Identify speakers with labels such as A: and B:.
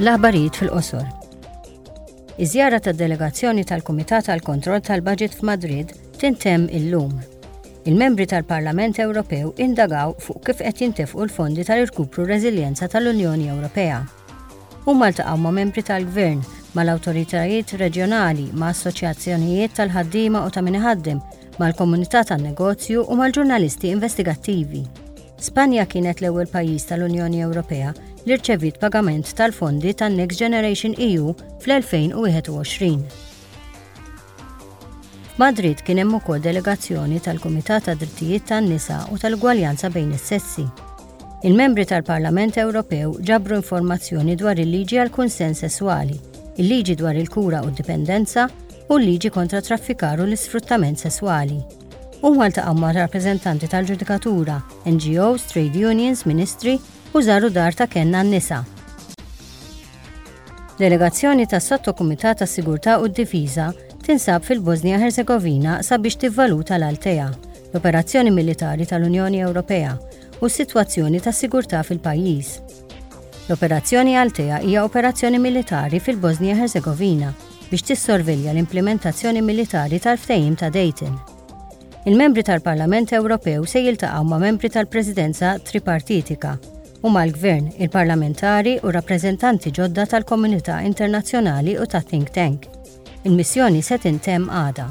A: L-aħbarijiet fil-qosor. Iż-żjara tad-delegazzjoni tal-Kumitat għal Kontroll tal-Baġit f'Madrid tintemm illum. Il-membri tal-Parlament Ewropew indagaw fuq kif qed jintefqu l-fondi tal-irkupru reżiljenza tal-Unjoni Ewropea. Huma ltaqgħu ma' membri tal-Gvern, mal-awtoritajiet reġjonali, ma' assoċjazzjonijiet tal-ħaddiema u ta' min iħaddem, mal-komunità tan-negozju u mal-ġurnalisti investigattivi. Spanja kienet l-ewwel pajjiż tal-Unjoni Ewropea li rċeviet pagament tal-fondi tan-Next Generation EU fl-2021. Madrid kien hemm ukoll delegazzjoni tal-Kumitat ta' Drittijiet tan-Nisa u tal-Gwaljanza bejn is-sessi. Il-membri tal-Parlament Ewropew ġabru informazzjoni dwar il-liġi għal kunsens sesswali, il-liġi dwar il-kura u d-dipendenza u l-liġi kontra traffikaru l-isfruttament sesswali. u għal taqaw ma' rappreżentanti tal-ġudikatura, NGOs, trade unions, ministri u żaru dar ta' kenna n-nisa. Delegazzjoni tas sottokumitat tas sigurtà u d-difiża tinsab fil-Bosnia Herzegovina sabiex tivvaluta l-Altea, l-operazzjoni militari tal-Unjoni Ewropea u s-sitwazzjoni tas sigurtà fil-pajjiż. L-operazzjoni Altea hija operazzjoni militari fil-Bosnia Herzegovina biex tissorvelja l-implimentazzjoni militari tal-Ftehim ta' Dayton. Il-membri tal-Parlament Ewropew se jiltaqgħu ma' membri tal-Presidenza Tripartitika u mal-Gvern, il-parlamentari u rappreżentanti ġodda tal-komunità internazzjonali u ta' think tank. Il-missjoni se tintemm għada.